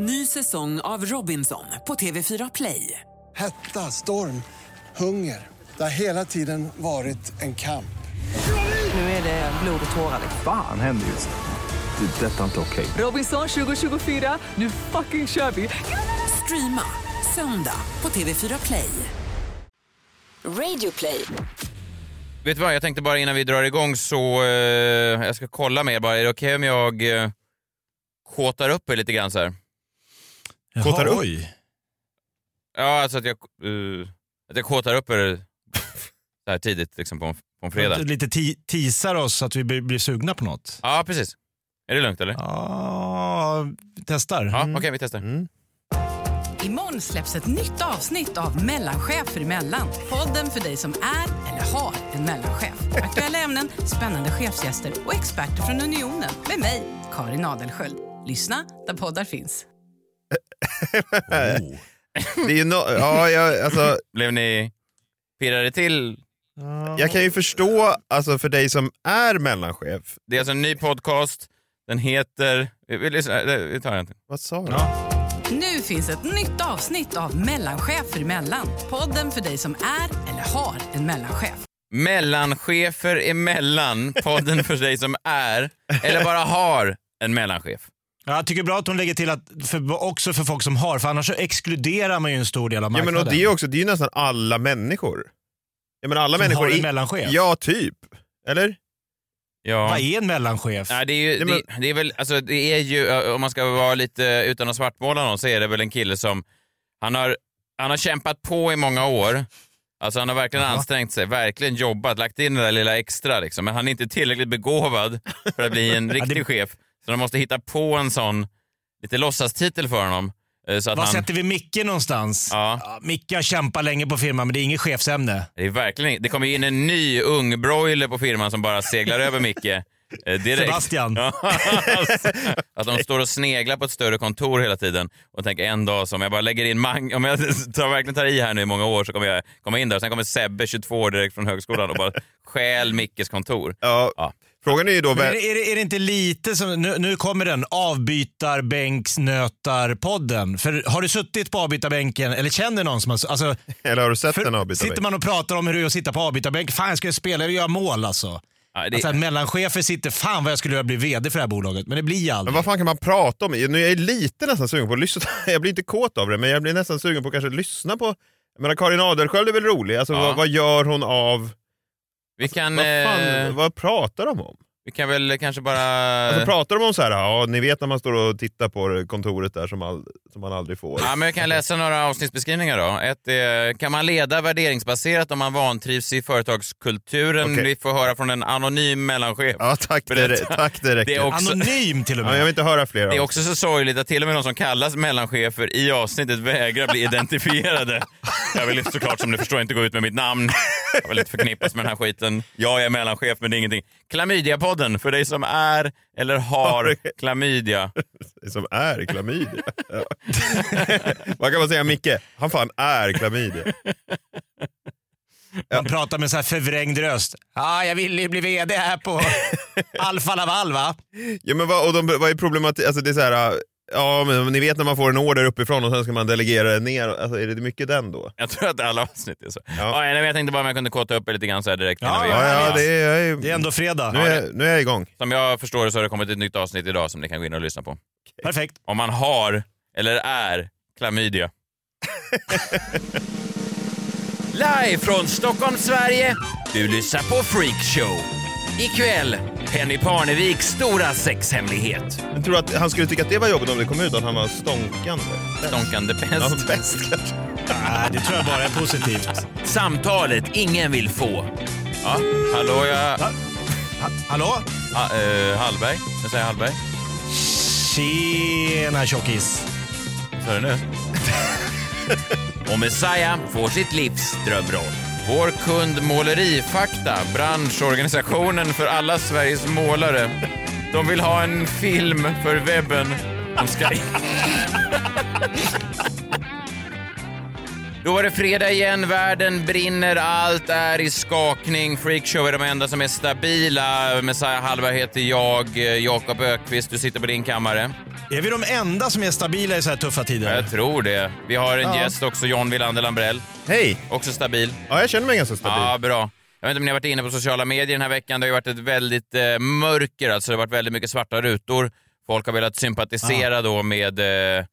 Ny säsong av Robinson på TV4 Play. Hetta, storm, hunger. Det har hela tiden varit en kamp. Nu är det blod och tårar. Fan händer just nu. Det. är Detta är inte okej. Robinson 2024, nu fucking kör vi! Streama söndag på TV4 Play. Radio play. Vet du vad, jag tänkte bara innan vi drar igång så, eh, jag ska kolla med er bara, är det okej om jag eh, kåtar upp er lite grann så här? Kåtar upp? Oj. Ja, alltså att jag, eh, att jag kåtar upp er så här tidigt liksom på en, på en fredag. Lite ti- teasar oss så att vi blir, blir sugna på något. Ja, precis. Är det lugnt eller? Ja, vi testar. Ja, okej vi testar. Imorgon släpps ett nytt avsnitt av Mellanchefer emellan. Podden för dig som är eller har en mellanchef. Aktuella ämnen, spännande chefsgäster och experter från Unionen. Med mig, Karin Adelsköld. Lyssna där poddar finns. Oh. Det är ju no ja, jag, alltså, Blev ni pirrade till? jag kan ju förstå, alltså för dig som är mellanchef, Det är alltså en ny podcast, den heter... Vi, lyssnar- vi tar den. vad sa du? Nu finns ett nytt avsnitt av Mellanchefer emellan. Podden för dig som är eller har en mellanchef. Mellanchefer emellan, podden för dig som är eller bara har en mellanchef. Ja, Jag tycker bra att hon lägger till att för, också för folk som har, för annars så exkluderar man ju en stor del av Ja, marknaden. men och det är ju också, det är ju nästan alla människor. Ja, men alla Som människor har en i- mellanchef? Ja, typ. Eller? Ja. Vad är en mellanchef? Nej, det, är ju, Nej, det, men- det är väl, alltså det är ju, om man ska vara lite, utan att svartmåla någon, så är det väl en kille som, han har, han har kämpat på i många år. Alltså han har verkligen ansträngt sig, verkligen jobbat, lagt in det där lilla extra liksom. Men han är inte tillräckligt begåvad för att bli en riktig chef. Så de måste hitta på en sån, lite låtsastitel för honom. eh, Så att Var han, sätter vi Micke någonstans? Ja. Micke har kämpat länge på firman, men det är inget chefsämne. det, är verkligen, det kommer in en ny ung broiler på firman som bara seglar över Micke. eh, Direkt. Sebastian. Ja, alltså, att de står och sneglar på ett större kontor hela tiden och tänker en dag som jag bara lägger in mang- om jag tar, verkligen tar i här nu i många år så kommer jag komma in där sen kommer Sebbe, 22 år direkt från högskolan och bara stjäl Mickes kontor. Ja. Ja. Frågan är ju då... Men är, vem- det, är, det, är det inte lite som, nu, nu kommer den, avbytarbänksnötarpodden. För har du suttit på avbytarbänken, eller känner någon som har, alltså, Eller har du sett för, en avbytarbänk? Sitter man och pratar om hur det är att sitta på avbytarbänk, fan jag ska spela, jag vill göra mål alltså. Ja, det, Alltså att mellanchefer sitter, fan vad jag skulle vilja bli VD för det här bolaget, men det blir jag Men aldrig. vad fan kan man prata om? Nu är jag lite nästan sugen på att lyssna. Jag blir inte kåt av det, men jag blir nästan sugen på att kanske lyssna på... Jag menar, Karin Adelsköld är väl rolig? Alltså, Ja. vad, vad gör hon av... vi, kan, Vad, fan, eh, vad pratar de om? Vi kan väl kanske bara... Alltså, pratar de om så här, ja ni vet när man står och tittar på kontoret där som, all, som man aldrig får? Ja, men jag kan läsa några avsnittsbeskrivningar då. Ett är, kan man leda värderingsbaserat om man vantrivs i företagskulturen? Okej. Vi får höra från en anonym mellanchef. Ja, tack det, tack det räcker. Det är också- Anonym till och Ja, med. jag vill inte höra fler Det är också så sorgligt att till och med de som kallas mellanchefer i avsnittet vägrar bli identifierade. Jag vill såklart som ni förstår inte gå ut med mitt namn. Jag vill inte förknippas med den här skiten. Jag är mellanchef men det är ingenting. Klamydia-podden för dig som är eller har klamydia. som är klamydia. Ja. Vad kan man säga Micke? Han fan är klamydia. Man pratar med så här förvrängd röst. Ja, jag vill ju bli VD här på Alfa Laval va? Ja, men vad, och de, vad är problematiken? Alltså, det är så här, ja men ni vet när man får en order uppifrån och sen ska man delegera det ner. Alltså, är det mycket den då? Jag tror att alla avsnitt är så. Ja. Ja. jag tänkte bara om jag kunde kåta upp er lite grann så här direkt. Ja, vi- Ja, ja, det är, jag är, Det är ändå fredag. nu, är, nu är jag igång. Som jag förstår det så har det kommit ett nytt avsnitt idag som ni kan gå in och lyssna på. Perfekt. Om man har eller är klamydia. Live från Stockholm, Sverige. Du lyssnar på Freakshow. Ikväll, Penny Parneviks stora sexhemlighet. Jag tror att han skulle tycka att det var jobbigt om det kom ut att han var stånkande. Stånkande Ja, bäst. bäst kanske. Nej, det tror jag bara är positivt. Samtalet ingen vill få. Ja, hallå jag... Ha, hallå? Ah, eh, Hallberg? Jag säger Hallberg. Tjena tjockis. Vad sa du nu? Och Messiah får sitt livs drömroll. Vår kund Målerifakta, branschorganisationen för alla Sveriges målare. De vill ha en film för webben. De ska... Då var det fredag igen, världen brinner, allt är i skakning. Freakshow är de enda som är stabila. Messiah Hallberg heter jag, Jakob Ökvist, du sitter på din kammare. Är vi de enda som är stabila i så här tuffa tider? Jag tror det. Vi har en Ja. gäst också, John Wilander Lambrell. Hej! Också stabil. Ja, jag känner mig ganska stabil. Ja, bra. Jag vet inte om ni har varit inne på sociala medier den här veckan. Det har ju varit ett väldigt eh, mörker, alltså det har varit väldigt mycket svarta rutor. Folk har velat sympatisera då med eh,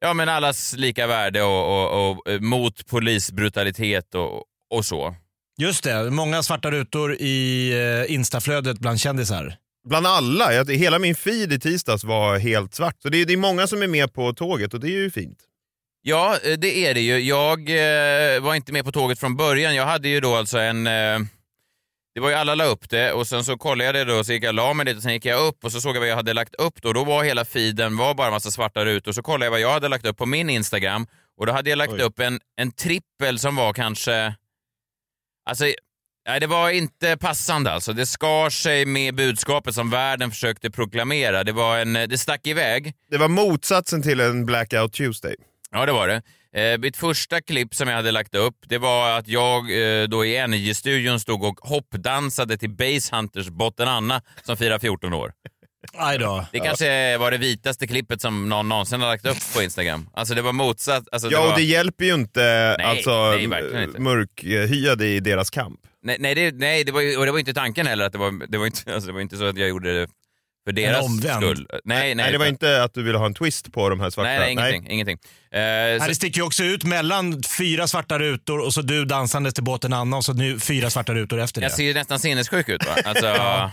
ja, men allas lika värde och, och, och eh, mot polisbrutalitet och, och så. Just det, många svarta rutor i eh, instaflödet bland kändisar. Bland alla. Jag, hela min feed i tisdags var helt svart. Så det, är- det är många som är med på tåget och det är ju fint. Ja, eh, det är det ju. Jag eh, var inte med på tåget från början. Jag hade ju då alltså en... Eh, det var ju alla la upp det och sen så kollade jag det då, så gick jag och la mig lite, sen gick jag upp och så såg jag vad jag hade lagt upp då. Då var hela feeden var bara massa svarta rutor. Så kollade jag vad jag hade lagt upp på min Instagram och då hade jag lagt Oj. upp en, en trippel som var kanske... Alltså, nej, det var inte passande alltså. Det skar sig med budskapet som världen försökte proklamera. Det var en... Det stack iväg. Det var motsatsen till en blackout Tuesday. Ja, det var det. Eh, mitt första klipp som jag hade lagt upp, det var att jag eh, då i Energy-studion stod och hoppdansade till Base Hunters Botten Anna som firar 14 år. Aj då. Det kanske var det vitaste klippet som någon någonsin har lagt upp på Instagram. Alltså det var motsatt. Alltså, det Ja, var... och det hjälper ju inte Nej, alltså, nej, verkligen inte. mörkhyade i deras kamp. Nej, nej, det, nej det var och det var inte tanken heller. Att det, var, det, var inte, alltså, det var inte så att jag gjorde det för deras omvänd. skull. Nej, nej, Nej, det var inte att du ville ha en twist på de här svarta. Nej, nej, ingenting. ingenting. Eh, Nej, så, det sticker ju också ut mellan fyra svarta rutor och så du dansandes till båten Anna och så nu fyra svarta rutor efter det. jag ser ju nästan sinnessjuk ut va? Alltså,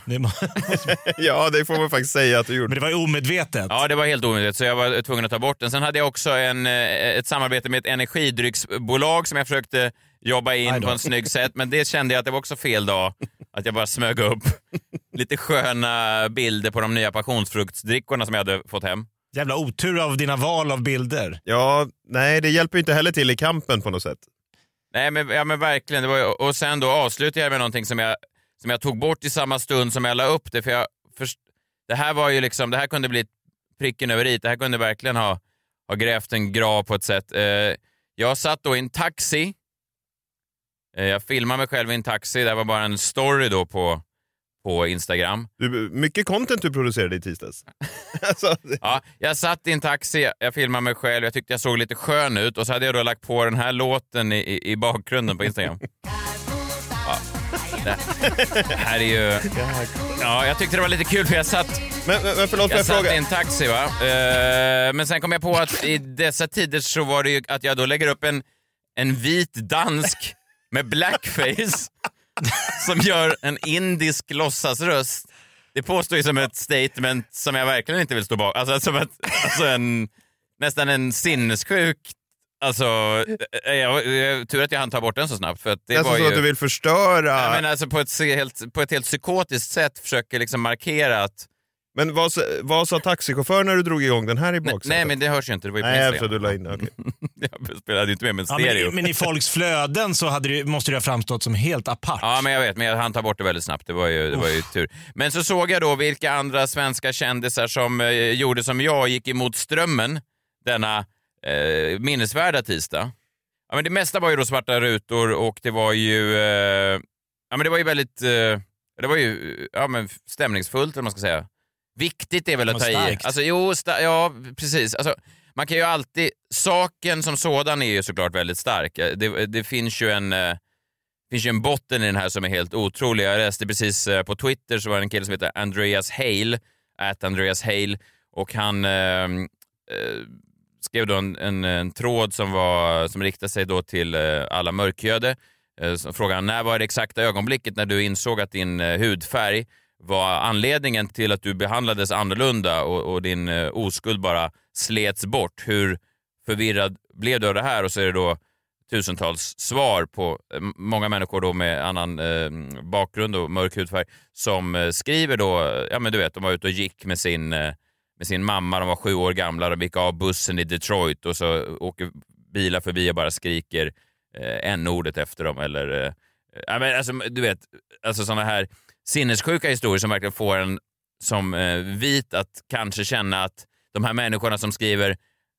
Det må- Ja, det får man faktiskt säga att du gjorde. Men det var ju omedvetet. Ja, det var helt omöjligt, så jag var tvungen att ta bort den. Sen hade jag också en, eh, ett samarbete med ett energidrycksbolag som jag försökte jobba in på en snygg sätt, men det kände jag att det var också fel dag. Att jag bara smög upp lite sköna bilder på de nya passionsfruktsdrickorna som jag hade fått hem. Jävla otur av dina val av bilder. Ja, nej, det hjälper ju inte heller till i kampen på något sätt. Nej, men, ja, men verkligen. Det var, och sen då avslutade jag med någonting som jag, som jag tog bort i samma stund som jag la upp det. För jag, först, det här var ju liksom, det här kunde bli pricken över i. Det här kunde verkligen ha, ha grävt en grav på ett sätt. Eh, jag satt då i en taxi. Eh, jag filmade mig själv i en taxi. Det här var bara en story då på, på Instagram. Du, mycket content du producerade i tisdags. alltså, Ja, jag satt i en taxi, jag filmade mig själv, jag tyckte jag såg lite skön ut och så hade jag då lagt på den här låten i, i, bakgrunden på Instagram. Ja, det, här är ju... Ja, jag tyckte det var lite kul för jag satt, men, men förlåt, jag jag satt fråga? i en taxi va. Eh, men sen kom jag på att i dessa tider så var det ju att jag då lägger upp en, en vit dansk med blackface som gör en indisk låtsasröst. Det påstår ju som ett statement som jag verkligen inte vill stå bakom. Alltså, som ett, alltså en, nästan en sinnessjuk... Alltså, eh, jag, jag, tur att jag hann ta bort den så snabbt. För att det är var alltså så ju, att du vill förstöra... Ja, men alltså på, ett, helt, på ett helt psykotiskt sätt försöker liksom markera att... Men vad, sa- vad sa taxichauffören när du drog igång den här i baksätet? nej men det hörs ju inte, det var ju Nej, för du la in okej. Jag spelade ju inte med med Ja, stereo. men, men i folks flöden så hade det, måste det ha framstått som helt apart. Ja, men jag vet, men jag hann ta bort det väldigt snabbt. Det var ju, det var ju tur. Men så såg jag då vilka andra svenska kändisar som eh, gjorde som jag och gick emot strömmen denna eh, minnesvärda tisdag. Ja, men det mesta var ju då svarta rutor och det var ju, eh, ja, men det var ju väldigt eh, det var ju ja, men stämningsfullt, eller man ska säga. Viktigt är väl att ta i. Alltså, jo, ja, precis. Alltså, man kan ju alltid... Saken som sådan är ju såklart väldigt stark. Det, det finns ju en... eh, finns ju en botten i den här som är helt otrolig. Jag läste precis eh, på Twitter så var det en kille som heter Andreas Hale, at Andreas Hale, och han eh, eh, skrev då en, en, en tråd som, var, som riktade sig då till eh, alla mörkhyade. Eh, han när var det exakta ögonblicket när du insåg att din eh, hudfärg var anledningen till att du behandlades annorlunda och, och din eh, oskuld bara slets bort. Hur förvirrad blev du av det här? Och så är det då tusentals svar på eh, många människor då med annan eh, bakgrund och mörk hudfärg som eh, skriver då, eh, ja men du vet, de var ute och gick med sin, eh, med sin mamma, de var sju år gamla, de gick av bussen i Detroit och så åker bilar förbi och bara skriker eh, n-ordet efter dem eller, eh, ja men alltså du vet, alltså sådana här sinnessjuka historier som verkligen får en som eh, vit att kanske känna att de här människorna som skriver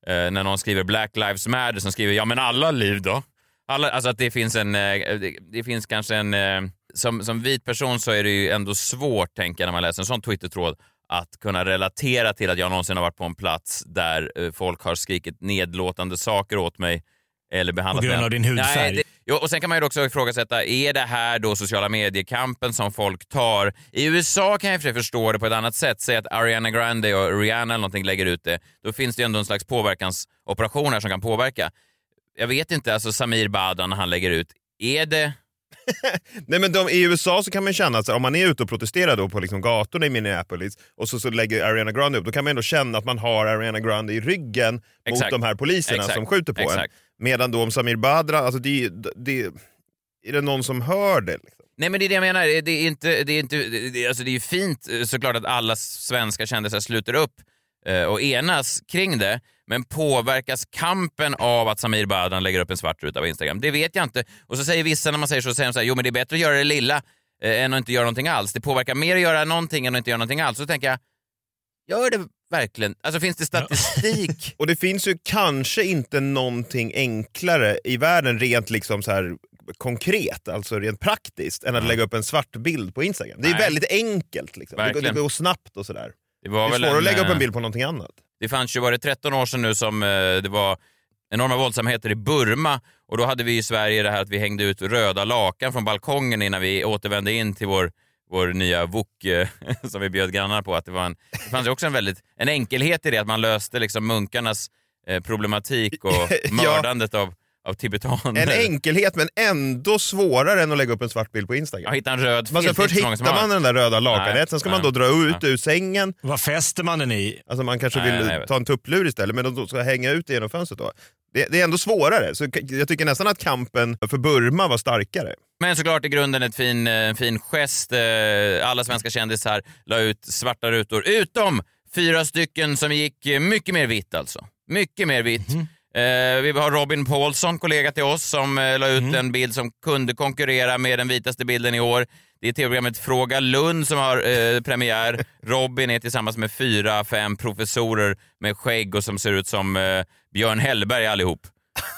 eh, när någon skriver Black Lives Matter som skriver ja men alla liv då? Alla, alltså att det finns en, eh, det, det finns kanske en, eh, som, som vit person så är det ju ändå svårt tänker jag när man läser en sån Twitter-tråd att kunna relatera till att jag någonsin har varit på en plats där eh, folk har skrikit nedlåtande saker åt mig eller behandlat På grund av din hudfärg. Nej, det, jo, och sen kan man ju också ifrågasätta, är det här då sociala mediekampen som folk tar? I USA kan jag för förstå det på ett annat sätt. Säg att Ariana Grande och Rihanna eller någonting lägger ut det. Då finns det ju ändå en slags påverkansoperation här som kan påverka. Jag vet inte, alltså Samir Badran när han lägger ut, är det... Nej, men de, I USA så kan man känna att om man är ute och protesterar då på liksom gatorna i Minneapolis och så, så lägger Ariana Grande upp, då kan man ändå känna att man har Ariana Grande i ryggen Exakt. mot de här poliserna Exakt. som skjuter på en. Medan då om Samir Badran, alltså det, det, är det någon som hör det? Liksom? Nej men det är det jag menar, det är inte, det är inte, det alltså det är ju fint eh, såklart att alla svenska kändisar sluter upp eh, och enas kring det, men påverkas kampen av att Samir Badran lägger upp en svart ruta på Instagram? Det vet jag inte. Och så säger vissa när man säger så, säger de så här, jo men det är bättre att göra det lilla eh, än att inte göra någonting alls. Det påverkar mer att göra någonting än att inte göra någonting alls. Så tänker jag, gör det verkligen? Alltså finns det statistik? Och det finns ju kanske inte någonting enklare i världen rent liksom så här konkret, alltså rent praktiskt, än att lägga upp en svart bild på Instagram. Det är Nej. väldigt enkelt. Liksom. Det, går- det går snabbt och sådär. Det Det var är väl svårare att lägga upp eh, en bild på någonting annat. Det fanns ju, var det 13 år sedan nu som eh, det var enorma våldsamheter i Burma och då hade vi i Sverige det här att vi hängde ut röda lakan från balkongen innan vi återvände in till vår, vår nya wok eh, som vi bjöd grannarna på. Att det, var en, det fanns ju också en, väldigt, en enkelhet i det, att man löste liksom munkarnas eh, problematik och Ja. mördandet av, av tibetaner. En enkelhet men ändå svårare än att lägga upp en svart bild på Instagram. Ja, hitta en röd Man ska filt, först hittar man den där röda Nej, lakanet, sen ska man nej, då dra ut ur sängen. Vad fäster man den i? Alltså man kanske Nej, vill nej, ta en tupplur istället, men då ska hänga ut det genom fönstret då. Det, det är ändå svårare, så jag tycker nästan att kampen för Burma var starkare. Men såklart i grunden ett fin, eh, en fin gest. Eh, Alla svenska kändisar la ut svarta rutor, utom fyra stycken som gick eh, mycket mer vitt alltså. Mycket mer vitt. Eh, vi har Robin Paulsson, kollega till oss, som eh, la ut en bild som kunde konkurrera med den vitaste bilden i år. Det är tv-programmet Fråga Lund som har eh, premiär. Robin är tillsammans med fyra, fem professorer med skägg och som ser ut som eh, Björn Hellberg allihop.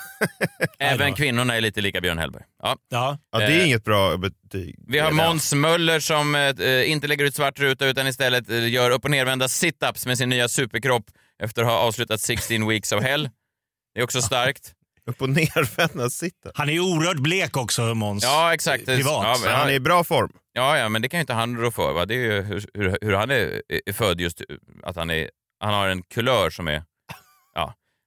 Även kvinnorna är lite lika Björn Hellberg. Ja. Ja. Ja, det är Eh, inget bra betyg. Vi har Måns Möller som eh, inte lägger ut svart ruta utan istället eh, gör upp och nervända sit-ups med sin nya superkropp efter att ha avslutat 16 weeks of hell. Det är också starkt. Upp och nervända sitter. Han är ju oerhört blek också, Måns. Ja, exakt. Privat. Ja, Men han är ja, i bra form. ja, ja, men det kan ju inte han rå för. Va? Det är ju hur, hur, hur han är, är född just, att han, är, han har en kulör som är...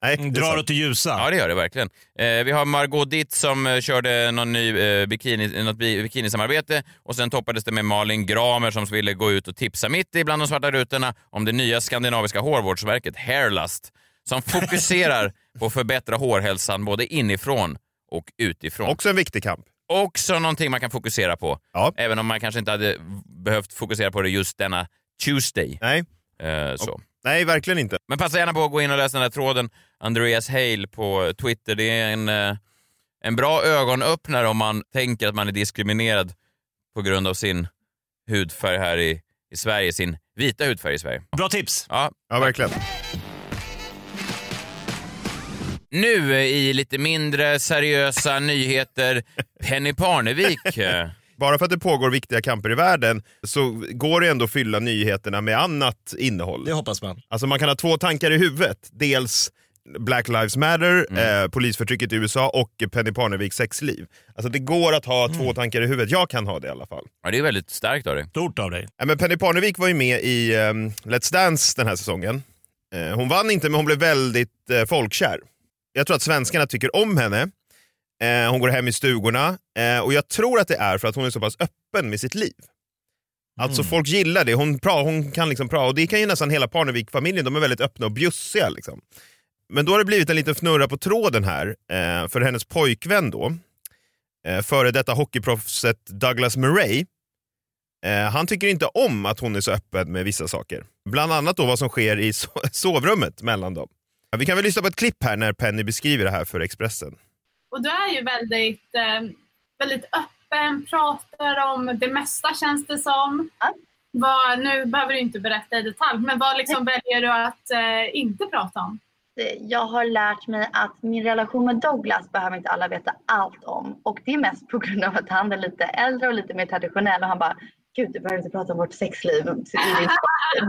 Nej, det är Drar åt det ljusa. Ja, det gör det verkligen. Eh, vi har Margot Ditt som eh, körde någon ny eh, bikini, något bi- bikinisamarbete och sen toppades det med Malin Gramer som ville gå ut och tipsa mitt i bland de svarta rutorna om det nya skandinaviska hårvårdsverket Hairlust som fokuserar på att förbättra hårhälsan både inifrån och utifrån. Också en viktig kamp. Också någonting man kan fokusera på, Ja. även om man kanske inte hade behövt fokusera på det just denna Tuesday. Nej. Eh, så. Nej, verkligen inte. Men passa gärna på att gå in och läsa den där tråden, Andreas Hale på Twitter. Det är en, eh, en bra ögonöppnare om man tänker att man är diskriminerad på grund av sin hudfärg här i, i Sverige, sin vita hudfärg i Sverige. Bra tips. Ja. Ja, verkligen. Nu eh, i lite mindre seriösa nyheter, Penny Parnevik. eh, Bara för att det pågår viktiga kamper i världen så går det ändå att fylla nyheterna med annat innehåll. Det hoppas man. Alltså man kan ha två tankar i huvudet. Dels Black Lives Matter, Mm. eh, polisförtrycket i USA och Penny Parneviks sexliv. Alltså det går att ha Mm. två tankar i huvudet. Jag kan ha det i alla fall. Ja, det är väldigt starkt av dig. Stort av dig. Ja, men Penny Parnevik var ju med i ehm, Let's Dance den här säsongen. Eh, hon vann inte men hon blev väldigt eh, folkkär. Jag tror att svenskarna tycker om henne. Eh, hon går hem i stugorna eh, och jag tror att det är för att hon är så pass öppen med sitt liv. Alltså folk gillar det, hon, pra, hon kan liksom prata och det kan ju nästan hela Parnevik-familjen, de är väldigt öppna och bjussiga. Liksom. Men då har det blivit en liten fnurra på tråden här eh, för hennes pojkvän då, eh, före detta hockeyproffset Douglas Murray, Eh, han tycker inte om att hon är så öppen med vissa saker. Bland annat då vad som sker i so- sovrummet mellan dem. Ja, Vi kan väl lyssna på ett klipp här när Penny beskriver det här för Expressen. Och du är ju väldigt, eh, väldigt öppen, pratar om det mesta känns det som. Vad, nu behöver du inte berätta i detalj, men vad liksom väljer du att eh, inte prata om? Jag har lärt mig att min relation med Douglas behöver inte alla veta allt om. Och det är mest på grund av att han är lite äldre och lite mer traditionell. Och han bara, gud du behöver inte prata om vårt sexliv i din podd."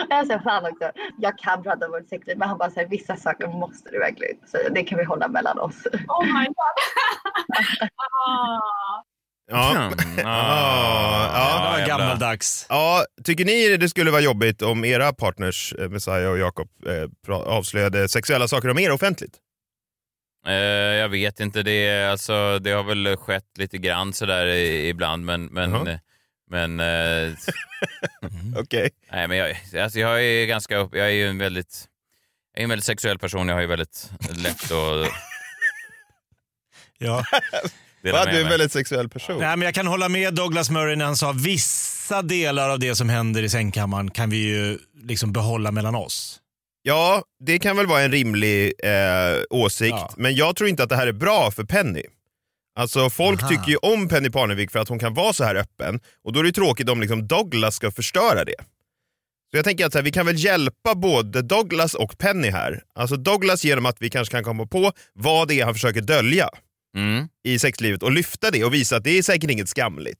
Och jag sa fan också, jag kan prata om vårt sexliv men han bara säger vissa saker måste du verkligen säga, det kan vi hålla mellan oss. Oh my god. Ah. Ja. Ja, ah, ja. Gammaldags. Ja, tycker ni det skulle vara jobbigt om era partners, eh, Messiah och Jakob, eh, avslöjade sexuella saker om er offentligt? Eh, jag vet inte, det, är- alltså, det har väl skett lite grann sådär i- ibland men, men, Jaha. Men, eh, Okej. nej, men jag, alltså, jag är ganska jag är ju en väldigt, jag är en väldigt sexuell person, jag har ju väldigt lätt att Ja. Va, du är en väldigt sexuell person. Nej, men jag kan hålla med Douglas Murray när han sa vissa delar av det som händer i sängkammaren kan vi ju liksom behålla mellan oss. Ja, det kan väl vara en rimlig eh, åsikt, Ja. men jag tror inte att det här är bra för Penny. Alltså folk Aha. tycker ju om Penny Parnevik för att hon kan vara så här öppen och då är det tråkigt om liksom Douglas ska förstöra det. Så jag tänker att här, vi kan väl hjälpa både Douglas och Penny här. Alltså Douglas genom att vi kanske kan komma på vad det är han försöker dölja Mm. i sexlivet och lyfta det och visa att det är säkert inget skamligt.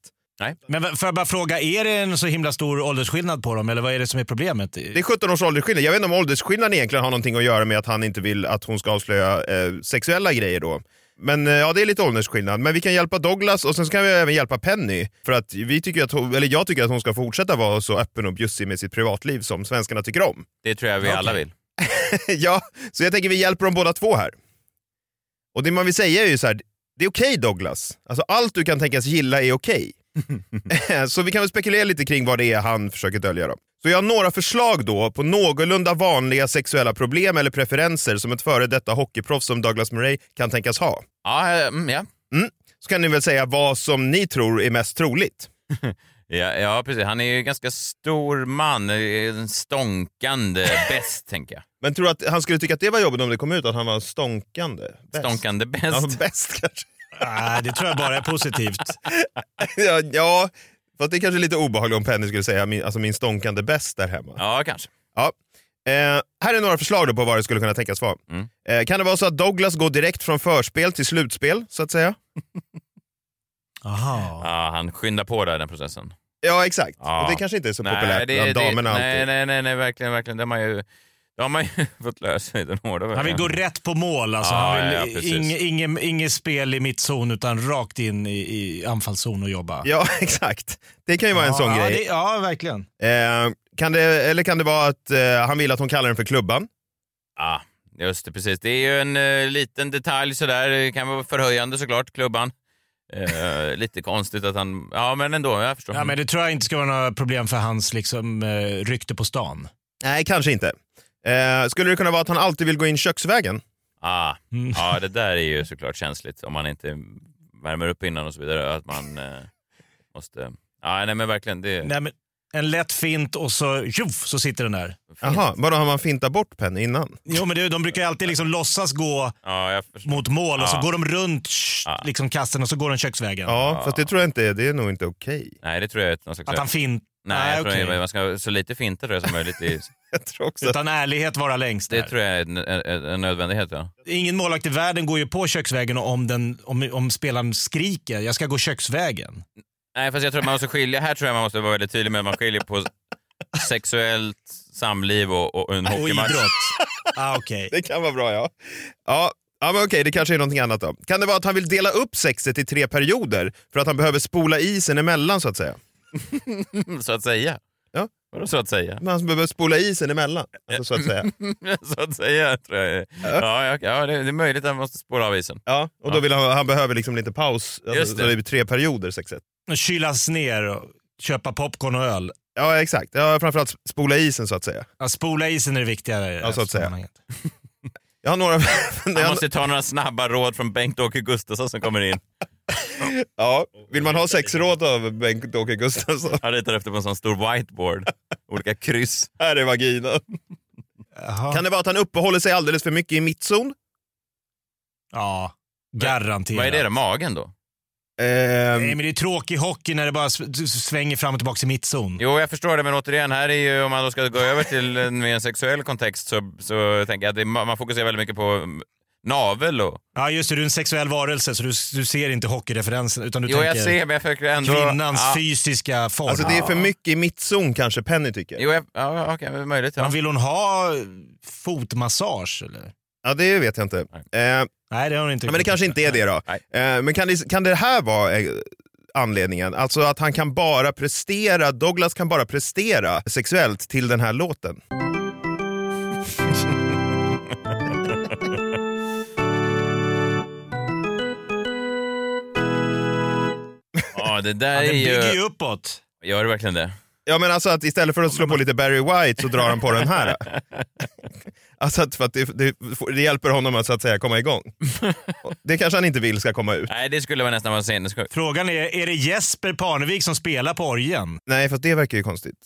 Men v- får jag bara fråga, är det en så himla stor åldersskillnad på dem eller vad är det som är problemet? Det är 17 års åldersskillnad. Jag vet inte om åldersskillnaden egentligen har någonting att göra med att han inte vill att hon ska avslöja eh, sexuella grejer då. Men eh, ja, det är lite åldersskillnad. Men vi kan hjälpa Douglas och sen kan vi även hjälpa Penny. För att vi tycker att hon, eller jag tycker att hon ska fortsätta vara så öppen och bjussig med sitt privatliv som svenskarna tycker om. Det tror jag vi Okej. alla vill. ja, så jag tänker vi hjälper dem båda två här. Och det man vill säga är ju så här, det är okej Douglas. Alltså allt du kan tänkas gilla är okej. så vi kan väl spekulera lite kring vad det är han försöker dölja då. Så jag har några förslag då på någorlunda vanliga sexuella problem eller preferenser som ett före detta hockeyproffs som Douglas Murray kan tänkas ha. Ja, mm, ja. Så kan ni väl säga vad som ni tror är mest troligt. Ja, ja, precis. Han är ju ganska stor man, eh, en stånkande bäst, tänker jag. Men tror du att han skulle tycka att det var jobbigt om det kom ut att han var stånkande? Bäst? Stånkande Ja, bäst. bäst kanske. Nej, det tror jag bara är positivt. ja, ja, fast det är kanske lite obehagligt om Penny skulle säga min, alltså min stånkande bäst där hemma. Ja, kanske. Ja. Eh, här är några förslag då på vad det skulle kunna tänkas vara. Mm. Eh, kan det vara så att Douglas går direkt från förspel till slutspel, så att säga? Aha. Ja, han skyndar på där den processen. Ja, exakt. Ja. Och det kanske inte är så populärt bland damerna nej, alltid. nej, nej, nej, verkligen, verkligen. Det har man ju, det har man ju fått lära sig den hårda Han vill gå rätt på mål. Alltså. Ja, han ja, vill precis. inget ing, inget spel i mittzon utan rakt in i, i anfallszon och jobba. Ja, exakt. Det kan ju vara en ja, sån ja, grej. Det, ja, verkligen. Eh, kan det, eller kan det vara att eh, han vill att hon kallar den för klubban? Ja, just det, precis. Det är ju en eh, liten detalj sådär. Det kan vara förhöjande såklart, klubban. Eh, lite konstigt att han... Ja, men ändå, jag förstår. Ja, men det tror jag inte ska vara några problem för hans liksom, eh, rykte på stan. Nej, kanske inte. Eh, skulle det kunna vara att han alltid vill gå in köksvägen? Ah, Mm. ja, det där är ju såklart känsligt om man inte värmer upp innan och så vidare. Att man eh, måste... Ja, nej men verkligen. Det... Nej, men en lätt fint och så, tjoff, så sitter den där. Jaha, vadå har man fintat bort Penny innan? Jo, men det, de brukar alltid liksom låtsas gå Ja, mot mål och så Ja. går de runt Ja. liksom kasten och så går de köksvägen. Ja, fast det tror jag inte är, det är nog inte okej. Nej, det tror jag är någon slags... Att han fint... Nej, jag tror okej. man ska så lite finta tror jag som möjligt. I... Jag tror också att Utan ärlighet vara längst Det där. tror jag är en, en, en nödvändighet. Ja. Ingen målvakt i världen går ju på köksvägen om, den, om, om spelaren skriker jag ska gå köksvägen. Nej, fast jag tror att man måste skilja. Här tror jag man måste vara väldigt tydlig med att man skiljer på sexuellt samliv och, och en Och hockeymatch. idrott. ah, okej. Det kan vara bra ja. Ja, ja men okej, det kanske är någonting annat då. Kan det vara att han vill dela upp sexet i tre perioder för att han behöver spola isen emellan så att säga? Så att säga. Ja. Vadå så att säga? Men han behöver spola isen emellan, alltså, så att säga. så att säga, tror jag. Ja, ja, ja det, det är möjligt att han måste spåra av isen. Ja, och då vill han, han behöver liksom lite paus, alltså, Just så det. det blir tre perioder sexet. Och Kylas ner och köpa popcorn och öl. Ja, exakt. Ja, framförallt spola isen så att säga. Ja, spola isen är det viktigare. i Ja, så att säga. Jag har några... Han måste ta några snabba råd från Bengt-Åke Gustafsson som kommer in. ja, vill man ha sexråd av Bengt-Åke Gustafsson? Han ritar efter på en sån stor whiteboard. Olika kryss. Här är vaginan. Jaha. Kan det vara att han uppehåller sig alldeles för mycket i mittzon? Ja, garanterat. Vad är det då? Magen då? Ehm, Nej, men det är tråkig hockey när det bara svänger fram och tillbaka i mittzon. Jo, jag förstår det, men återigen, här är ju, om man då ska gå över till en mer sexuell kontext så, så tänker jag att det, man fokuserar väldigt mycket på navel och... Ja just det, du är en sexuell varelse så du, du ser inte hockeyreferensen utan du Jo, jag tänker ser, men jag försöker ändå... kvinnans ja. fysiska form. Alltså det är för mycket i mittzon kanske Penny tycker. Jo, jag, ja, okej, möjligt. Ja. Men vill hon ha fotmassage eller? Ja det vet jag inte. Eh, Nej det har hon inte. Ja, men det kanske inte är det då. Eh, men kan det, kan det här vara eh, anledningen? Alltså att han kan bara prestera, Douglas kan bara prestera sexuellt till den här låten. Ja, det där Ja, är den ju... bygger ju uppåt. Gör det verkligen det? Ja men alltså att istället för att slå på lite Barry White så drar han på den här. Alltså att, för att det, det, det hjälper honom att så att säga komma igång. Det kanske han inte vill ska komma ut. Nej, det skulle vara nästan vara sinnessjukt. Frågan är, är det Jesper Parnevik som spelar på orgeln? Nej, för det verkar ju konstigt.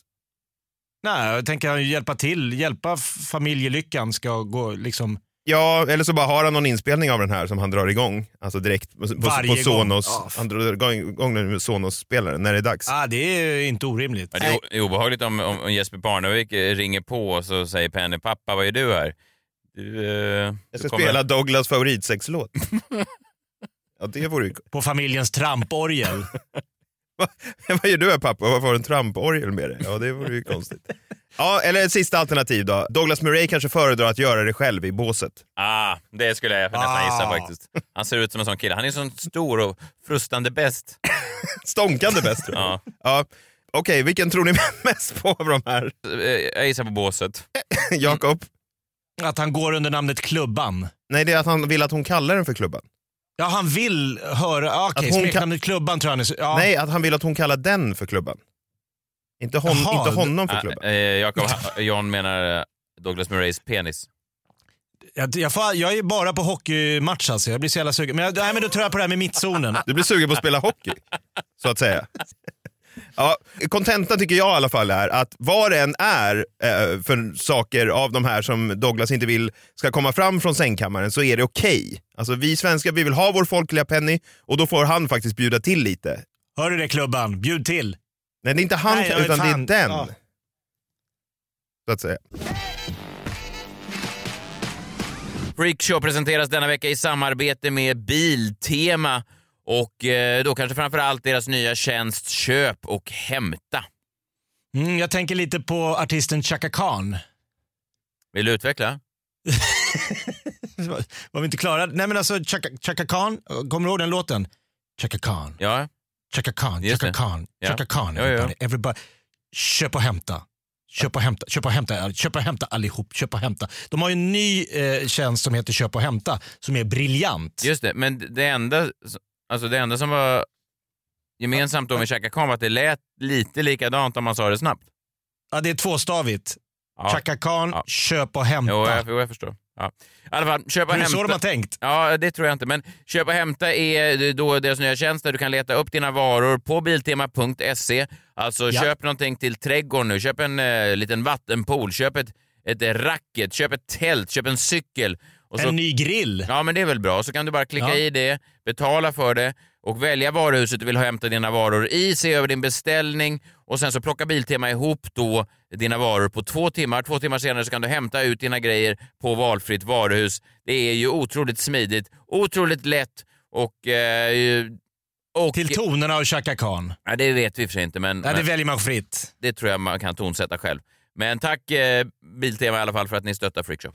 Nej, jag tänker han hjälpa till, hjälpa familjelyckan ska gå liksom... Ja, eller så bara har han någon inspelning av den här som han drar igång. Alltså direkt på, på, Varje på gång. Sonos. Ja. Han drar igång, den med Sonos-spelaren när det är dags. Ah, det är inte orimligt. Ja, det är o- är obehagligt om, om Jesper Parnevik eh, ringer på och så säger Penny, pappa vad är du här? Du, eh, Jag du ska spela Douglas favoritsexlåt. ja, det vore ju... På familjens tramporgel. Vad gör du här pappa? Varför har du en tramporgel med dig? Ja, det vore ju konstigt. Ja, eller ett sista alternativ då. Douglas Murray kanske föredrar att göra det själv i båset. Ah, det skulle jag nästan gissa faktiskt. Han ser ut som en sån kille. Han är så stor och frustande bäst. Stånkande bäst tror jag. Ja. Ja. Okej, vilken tror ni mest på av de här? Eh, Jag gissar på båset. Jakob? Att han går under namnet Klubban. Nej, det är att han vill att hon kallar den för Klubban. Ja, han vill höra... Okej, Att hon smeknamnet Klubban tror jag han är... Ja. Nej, att han vill att hon kallar den för Klubban. Inte, hon, Jaha, inte honom för Ah, Klubban. eh, Jakob, John menar eh, Douglas Murrays penis. Jag, jag, får, jag är bara på hockeymatch alltså. Jag blir så jävla sugen. Men, jag, nej, men då tror jag på det här med mittzonen. Du blir sugen på att spela hockey, så att säga. Ja, kontentan tycker jag i alla fall är att vad det än är eh, för saker av de här som Douglas inte vill ska komma fram från sängkammaren så är det okej. Alltså vi svenskar vi vill ha vår folkliga Penny och då får han faktiskt bjuda till lite. Hör du det Klubban? Bjud till. Nej det är inte han Nej, utan fan. det är den. Ja. Så att säga. Freakshow presenteras denna vecka i samarbete med Biltema och eh, då kanske framför allt deras nya tjänst Köp och hämta. Mm, jag tänker lite på artisten Chaka Khan. Vill du utveckla? Var vi inte klara? Nej men alltså Chaka, Chaka Khan, kommer du ihåg den låten? Chaka Khan, Ja. Chaka Khan, Just Chaka det. Khan, Ja. Chaka Khan. Ja, ja. Everybody, everybody. Köp och hämta. Köp och hämta, köp och hämta, köp och hämta allihop, köp och hämta. De har ju en ny eh, tjänst som heter Köp och hämta som är briljant. Just det, men det enda, alltså det enda som var gemensamt då med Chaka Khan var att det lät lite likadant om man sa det snabbt. Ja, det är tvåstavigt. Ja. Chaka Khan, Ja. köp och hämta. Jo, jag, jo, jag förstår. Ja. I alla fall, köp och det är hämta. så de har tänkt. Ja, det tror jag inte. Men köp och hämta är då deras nya tjänst där du kan leta upp dina varor på Biltema.se. Alltså Ja. köp någonting till trädgården nu. Köp en eh, liten vattenpool, köp ett, ett racket, köp ett tält, köp en cykel. Så, En ny grill. Ja, men det är väl bra. Så kan du bara klicka Ja. i det, betala för det och välja varuhuset du vill hämta dina varor i, se över din beställning och sen så plockar Biltema ihop då dina varor på två timmar. Två timmar senare så kan du hämta ut dina grejer på valfritt varuhus. Det är ju otroligt smidigt, otroligt lätt och... Eh, och Till tonerna av Chaka Khan. ja, det vet vi för sig inte, men, Nej, det men väljer man fritt. det tror jag man kan tonsätta själv. Men tack eh, Biltema i alla fall för att ni stöttar Freakshow.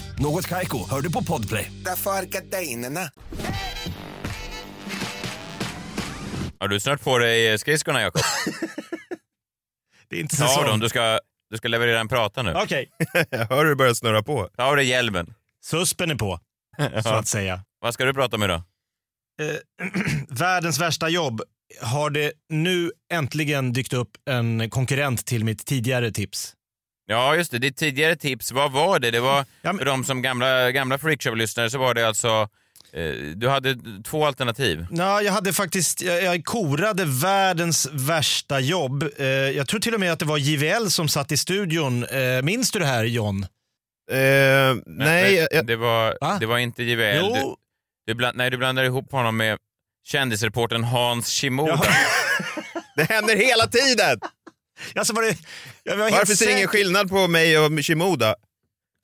Något Kaiko, hör du på Podplay. Därför är gardinerna. Har du snart på dig skridskorna Jakob? Det är inte Ta av säsong. dem, du ska du ska leverera en prata nu. Okej. Jag hör hur det börjar snurra på. Ta av dig hjälmen. Suspen är på, så att säga. Vad ska du prata om idag? Eh, världens värsta jobb har det nu äntligen dykt upp en konkurrent till mitt tidigare tips. Ja, just det. Ditt tidigare tips, vad var det? Det var, för de som gamla, gamla Freakshow-lyssnare så var det alltså, eh, du hade två alternativ. Ja, jag hade faktiskt, jag, jag korade världens värsta jobb. Eh, jag tror till och med att det var JVL som satt i studion. Eh, minns du det här John? Eh, nej, jag, Det var, det var inte JVL. Jo. Du, du bland, nej, du blandar ihop honom med kändisreportern Hans Shimoda. det händer hela tiden! Alltså var det, jag var Varför ser det ingen skillnad på mig och Shimoda?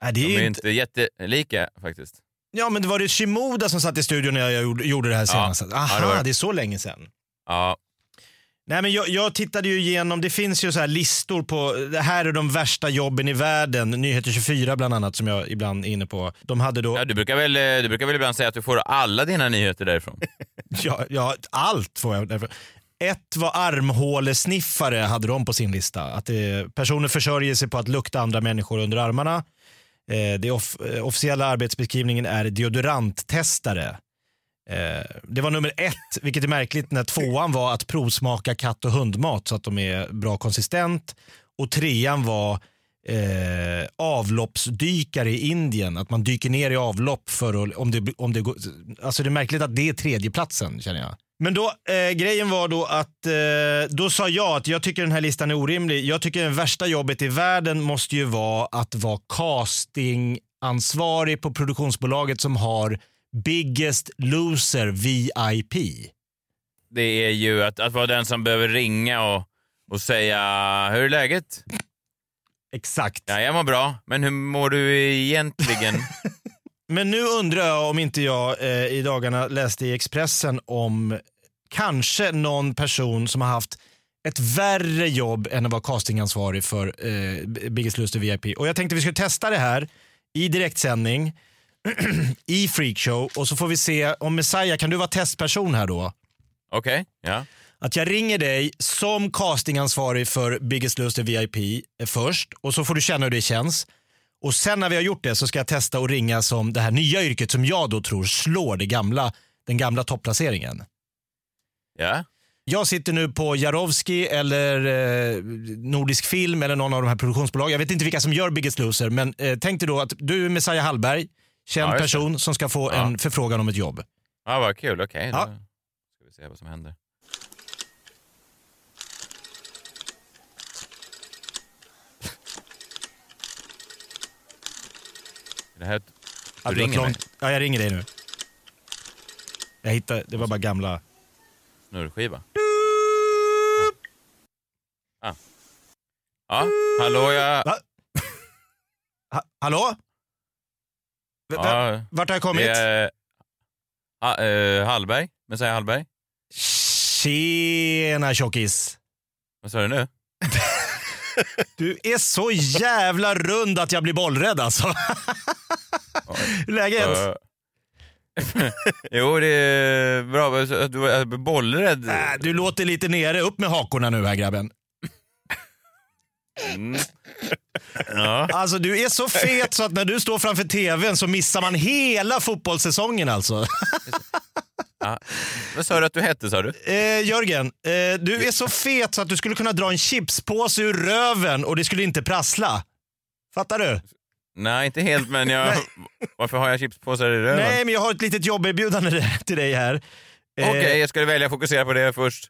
Nej, det är De ju är inte... inte jättelika faktiskt. Ja, men det var det Shimoda som satt i studion när jag gjorde, gjorde det här senast. Ja, Aha, det var det. är så länge sedan. Ja, Nej, men jag, jag tittade ju igenom, det finns ju så här listor på, det här är de värsta jobben i världen. Nyheter 24 bland annat som jag ibland är inne på. De hade då... ja du, brukar väl, eh, du brukar väl ibland säga att du får alla dina nyheter därifrån? Ja, ja, allt får jag därför. Ett var armhålesniffare hade de på sin lista. Att det, personer försörjer sig på att lukta andra människor under armarna. Eh, det off, eh, officiella arbetsbeskrivningen är deodoranttestare. Eh, det var nummer ett, vilket är märkligt när tvåan var att provsmaka katt och hundmat så att de är bra konsistent. Och trean var eh, avloppsdykare i Indien. Att man dyker ner i avlopp för att, om det, om det går, alltså det är märkligt att det är tredjeplatsen känner jag. Men då, eh, grejen var då att eh, då sa jag att jag tycker den här listan är orimlig. Jag tycker det värsta jobbet i världen måste ju vara att vara castingansvarig på produktionsbolaget som har Biggest Loser VIP. Det är ju att, att vara den som behöver ringa och, och säga hur är läget? Exakt. Ja, jag mår bra, men hur mår du egentligen? Men nu undrar jag om inte jag eh, i dagarna läste i Expressen om kanske någon person som har haft ett värre jobb än att vara castingansvarig för eh, Biggest Loser VIP. Och jag tänkte vi skulle testa det här i direktsändning i Freakshow och så får vi se om Messiah, kan du vara testperson här då? Okej, ja. Att jag ringer dig som castingansvarig för Biggest Loser VIP eh, först och så får du känna hur det känns. Och sen när vi har gjort det så ska jag testa att ringa som det här nya yrket som jag då tror slår det gamla, den gamla topplaceringen. Ja. Jag sitter nu på Jarowski eller eh, Nordisk Film eller någon av de här produktionsbolagen. Jag vet inte vilka som gör Biggest Loser men eh, tänk dig då att du är Messiah Hallberg, känd Ja, person som ska få Ja. en förfrågan om ett jobb. Ja, vad kul. Okej, Ja. då ska vi se vad som händer. Är Det här, du ringer mig? Ja, jag ringer dig nu. Jag hittade, det var bara gamla. Snurrskiva? Ja. Ja, hallå jag... Ha, hallå? V- Ja, v- Vart har jag kommit? Det är, ah, eh, Hallberg, Messiah Hallberg. Tjena tjockis. Vad sa du nu? Du är så jävla rund att jag blir bollrädd alltså. Hur läget? Eh, jo, det är bra. Du är bollrädd. Äh, du låter lite nere. Upp med hakorna nu här grabben. Mm. Ja. Alltså du är så fet så att när du står framför tvn så missar man hela fotbollssäsongen alltså. Ja. Vad sa du att du hette sa du? Eh, Jörgen, eh, du är så fet så att du skulle kunna dra en chipspåse ur röven och det skulle inte prassla. Fattar du? Nej, inte helt, men jag... Varför har jag chipspåsar i röven? Nej, men jag har ett litet jobberbjudande till dig här. Eh, Okej, jag skulle välja att fokusera på det först.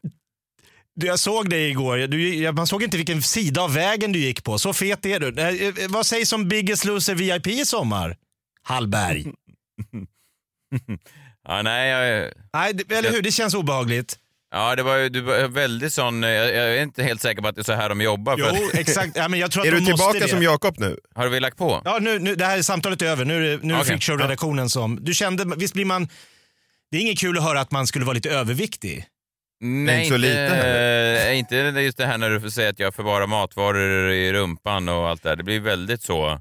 Du, jag såg dig igår. Du, man såg inte vilken sida av vägen du gick på. Så fet är du. Eh, eh, vad sägs om Biggest Loser VIP i sommar? Hallberg. Ja, nej, jag... Nej, det- eller hur? Det känns obehagligt. Ja, det var ju du var väldigt sån... Jag, jag är inte helt säker på att det är så här de jobbar. för Jo, att- exakt. Ja, men jag tror att Är de du tillbaka det. som Jakob nu? Har vi lagt på? Ja, nu, nu, det här är samtalet är över. Nu är det, nu är det Okej. Freakshow-redaktionen som... Du kände, visst blir man... Det är inget kul att höra att man skulle vara lite överviktig. Nej, inte så lite inte, inte just det här när du får säga att jag förvarar matvaror i rumpan och allt det där. Det blir väldigt så...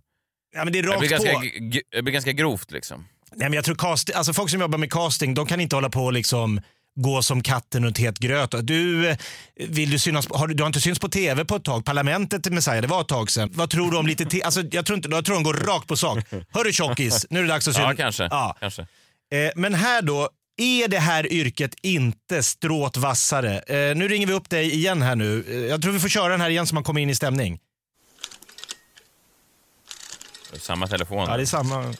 Ja, men det är Det rakt blir, på. ganska, g- det blir ganska grovt liksom. Nej, men jag tror cast, alltså folk som jobbar med casting, de kan inte hålla på och liksom gå som katten runt het gröt. Du, vill du, synas, har, du har inte synts på tv på ett tag. Parlamentet Messiah, det var ett tag sedan. Vad tror du om lite till? Alltså, jag, tror inte, jag tror de går rakt på sak. Hörru tjockis, nu är det dags att synas. Ja, kanske. Ja. kanske. Eh, men här då, är det här yrket inte stråt vassare? Eh, nu ringer vi upp dig igen här nu. Eh, jag tror vi får köra den här igen så man kommer in i stämning. Samma telefon. Ja, det är samma.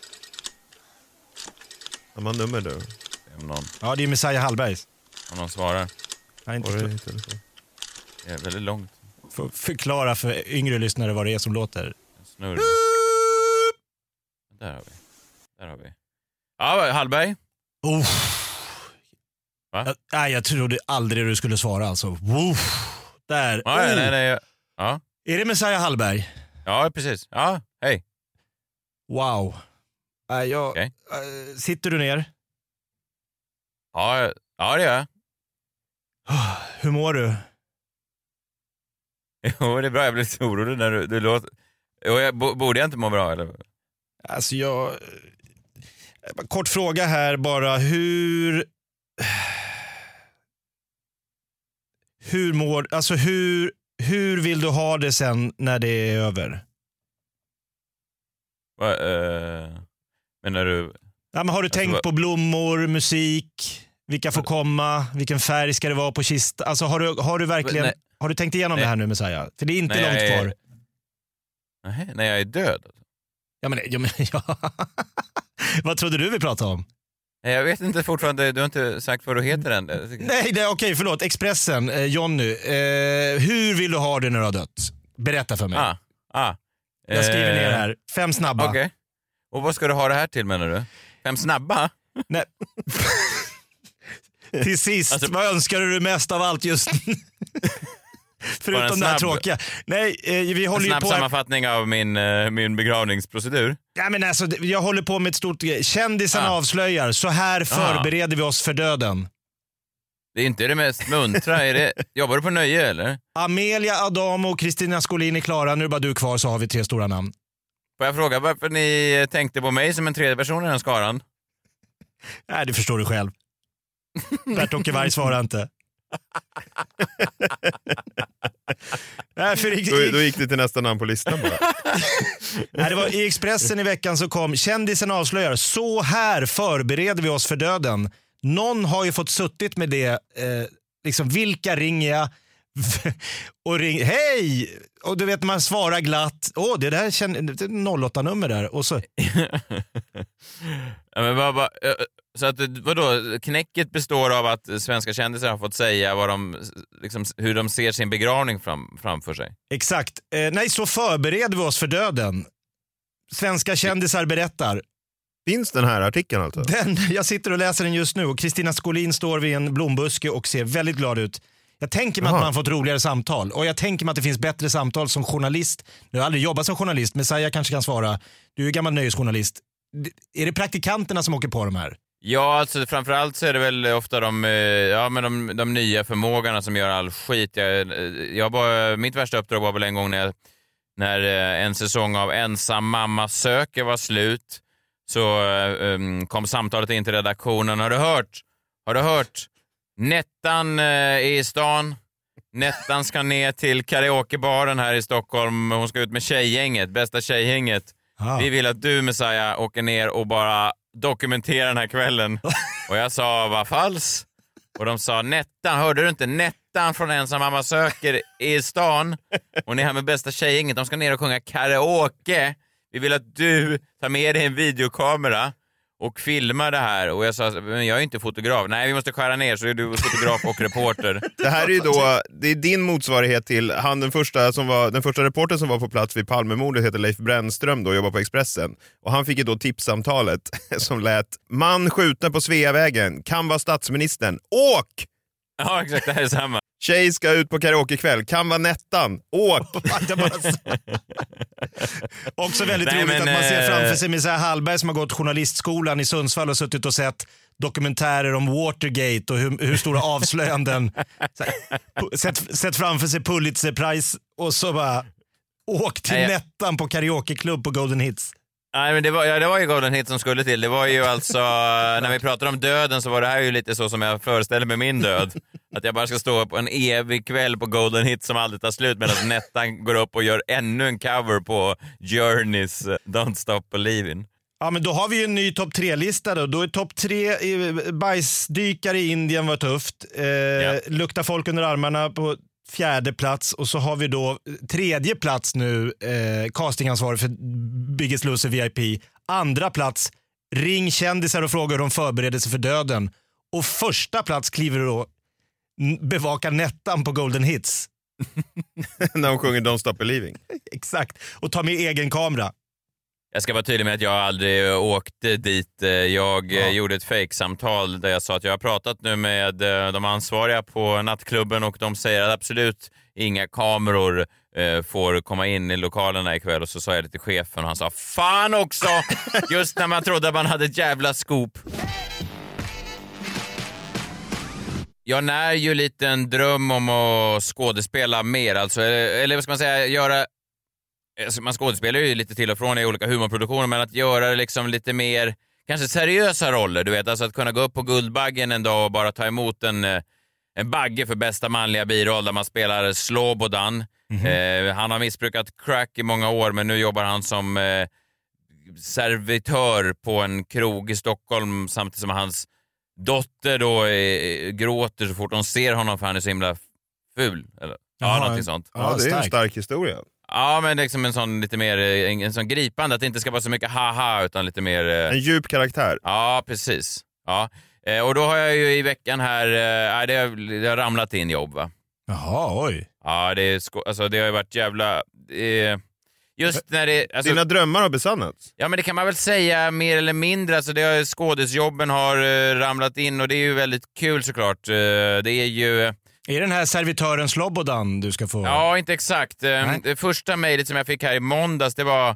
Samma nummer du. Om någon, Ja, det är Messiah Hallbergs. om någon svarar. Nej, inte Var det telefon? Är väldigt långt. Får förklara för yngre lyssnare vad det är som låter. Snurr. Där har vi. Där har vi. Ja, Hallberg. Oh. Va? Jag, nej, jag trodde aldrig du skulle svara alltså. Woof. Där. Ja, nej, Oh. nej, nej. Ja. Är det Messiah Hallberg? ja, precis. Ja, hej. Wow. Nej, jag, Okej. eh, sitter du ner? Ja, ja det gör jag. Hur mår du? Jo, det är bra. Jag blev lite orolig när du, du låter... Jo, jag, bo- borde jag inte må bra eller? Alltså jag... eh, Kort fråga här bara. Hur... Hur mår... Alltså hur, hur vill du ha det sen när det är över? Va, eh, menar du? Ja, men har du Alltså, tänkt på blommor, musik, vilka får komma, vilken färg ska det vara på kista? Alltså har du, har du verkligen... Nej. Har du tänkt igenom Nej. det här nu Messiah? För det är inte Nej, långt kvar. Nej, när jag är död? Ja, men, ja, men, ja. Vad trodde du vi pratade om? Jag vet inte fortfarande, du har inte sagt vad du heter än. Nej, nej okej, förlåt. Expressen, eh, Jonny. Eh, hur vill du ha det när du har dött? Berätta för mig. Ah, ah. Jag skriver Eh, ner här. Fem snabba. Okej. Och vad ska du ha det här till menar du? Fem snabba? Nej. Till sist, Alltså- vad önskar du mest av allt just en Förutom det här snabb- tråkiga. Nej, eh, vi En håller ju snabb på... Sammanfattning av min, eh, min begravningsprocedur. Ja, men alltså, jag håller på med ett stort grej. Kändisarna Ah. avslöjar. Så här förbereder vi oss för döden. Det är inte det mest muntra. Är det, jobbar du på nöje eller? Amelia, Adamo och Kristina Skolin är klara. Nu är bara du kvar så har vi tre stora namn. Får jag fråga varför ni tänkte på mig som en tredje person i den skaran? Nej, det förstår du själv. Bert-Åke Varg svarar inte. Nej, för i, Då, då gick det till nästa namn på listan bara. Nej, det var I Expressen i veckan så kom kändisen avslöjar. Så här förbereder vi oss för döden. Någon har ju fått suttit med det. Eh, liksom, vilka ringer jag? och ring, hej! Och du vet man svarar glatt. Åh, det där känner, det är 08-nummer där. Och så, Ja, men vad, vad, eh, så att, vadå, knäcket består av att svenska kändisar har fått säga vad de, liksom, hur de ser sin begravning fram, framför sig. exakt. Eh, nej, så förbereder vi oss för döden. Svenska kändisar berättar. Finns den här artikeln alltså? Den, jag sitter och läser den just nu och Kristina Skolin står vid en blombuske och ser väldigt glad ut. Jag tänker mig att Jaha. man fått roligare samtal och jag tänker mig att det finns bättre samtal som journalist. Nu har jag aldrig jobbat som journalist, Messiah kanske kan svara. Du är gammal nöjesjournalist. Är det praktikanterna som åker på de här? Ja, alltså framförallt så är det väl ofta de, eh, ja, men de, de nya förmågorna som gör all skit. Jag, eh, jag var, mitt värsta uppdrag var väl en gång när, jag, när eh, en säsong av Ensam mamma söker var slut. Så um, kom samtalet in till redaktionen. Har du hört? Har du hört? Nettan eh, är i stan. Nettan ska ner till karaokebaren här i Stockholm. Hon ska ut med tjejgänget, bästa tjejgänget. Ah. Vi vill att du Messiah åker ner och bara dokumenterar den här kvällen. Och jag sa, vad falskt? Och de sa, Nettan, hörde du inte? Nettan från Ensam mamma söker i stan. Hon är här med bästa tjejgänget. De ska ner och sjunga karaoke. Vi vill att du tar med dig en videokamera och filmar det här. Och jag sa, men jag är inte fotograf. Nej, vi måste skära ner så är du fotograf och reporter. Det här är ju då, det är din motsvarighet till han den första, som var, den första reportern som var på plats vid Palmemordet heter Leif Brännström då, och jobbar på Expressen. Och han fick ju då tipssamtalet som lät “Man skjuten på Sveavägen, kan vara statsministern, åk!” Ja, exakt. Det här är samma. Tjej ska ut på karaokekväll, kan vara Nettan, åk! Också väldigt Nej, roligt men, att man ser eh, framför sig Messiah Hallberg som har gått journalistskolan i Sundsvall och suttit och sett dokumentärer om Watergate och hur, hur stora avslöjanden. Sett, sett framför sig Pulitzerpris och så bara åk till Nej, Nettan på karaokeklubb på Golden Hits. Nej, men det var, ja, det var ju Golden Hit som skulle till. Det var ju alltså, när vi pratar om döden så var det här ju lite så som jag föreställer mig min död. Att jag bara ska stå på en evig kväll på Golden Hit som aldrig tar slut medan Nettan går upp och gör ännu en cover på Journeys eh, Don't Stop Believin'. Ja, men då har vi ju en ny topp tre-lista. Då. då är topp tre eh, bajsdykare i Indien var tufft. Eh, Lukta folk under armarna på fjärde plats och så har vi då eh, tredje plats nu, eh, castingansvarig för Biggest Loser VIP. Andra plats, ring kändisar och fråga hur de förbereder sig för döden. Och första plats kliver då n- bevaka Nettan på Golden Hits. När hon sjunger Don't Stop Believing. Exakt, och ta med egen kamera. Jag ska vara tydlig med att jag aldrig åkte dit. Eh, Jag eh, gjorde ett fejksamtal där jag sa att jag har pratat nu med eh, de ansvariga på nattklubben och de säger att absolut inga kameror får komma in i lokalerna ikväll. Och så sa jag det till chefen och han sa fan också! Just när man trodde att man hade ett jävla scoop. Jag när ju lite en dröm om att skådespela mer, alltså, eller, eller vad ska man säga, göra Alltså, man skådespelar ju lite till och från i olika humorproduktioner, men att göra det liksom lite mer, kanske seriösa roller, du vet, alltså att kunna gå upp på Guldbaggen en dag och bara ta emot en, eh, en bagge för bästa manliga biroll där man spelar Slobodan. Eh, han har missbrukat crack i många år, men nu jobbar han som eh, servitör på en krog i Stockholm samtidigt som hans dotter då eh, gråter så fort hon ser honom för han är så himla ful. Eller, ja, Jaha, någonting sånt. ja, det är en stark historia. Ja, men liksom en sån lite mer eh, en, en sån gripande, att det inte ska vara så mycket haha utan lite mer... eh, En djup karaktär. Ja, precis. Ja. Eh, och då har jag ju i veckan här, eh, det, har, det har ramlat in jobb va. Jaha, oj. Ja, det, är sko- alltså, det har ju varit jävla... Eh, just när det... Alltså, Dina drömmar har besannats. Ja, men det kan man väl säga mer eller mindre. Alltså, det har, skådisjobben har eh, ramlat in och det är ju väldigt kul såklart. Eh, det är ju... Är den här servitören Slobodan du ska få? Ja, inte exakt. Eh, Nej. Det första mejlet som jag fick här i måndags, det var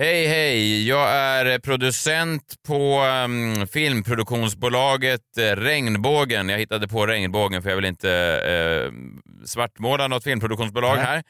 Hej, hej! Jag är producent på um, filmproduktionsbolaget eh, Regnbågen. Jag hittade på Regnbågen för jag vill inte eh, svartmåla något filmproduktionsbolag Nej. här.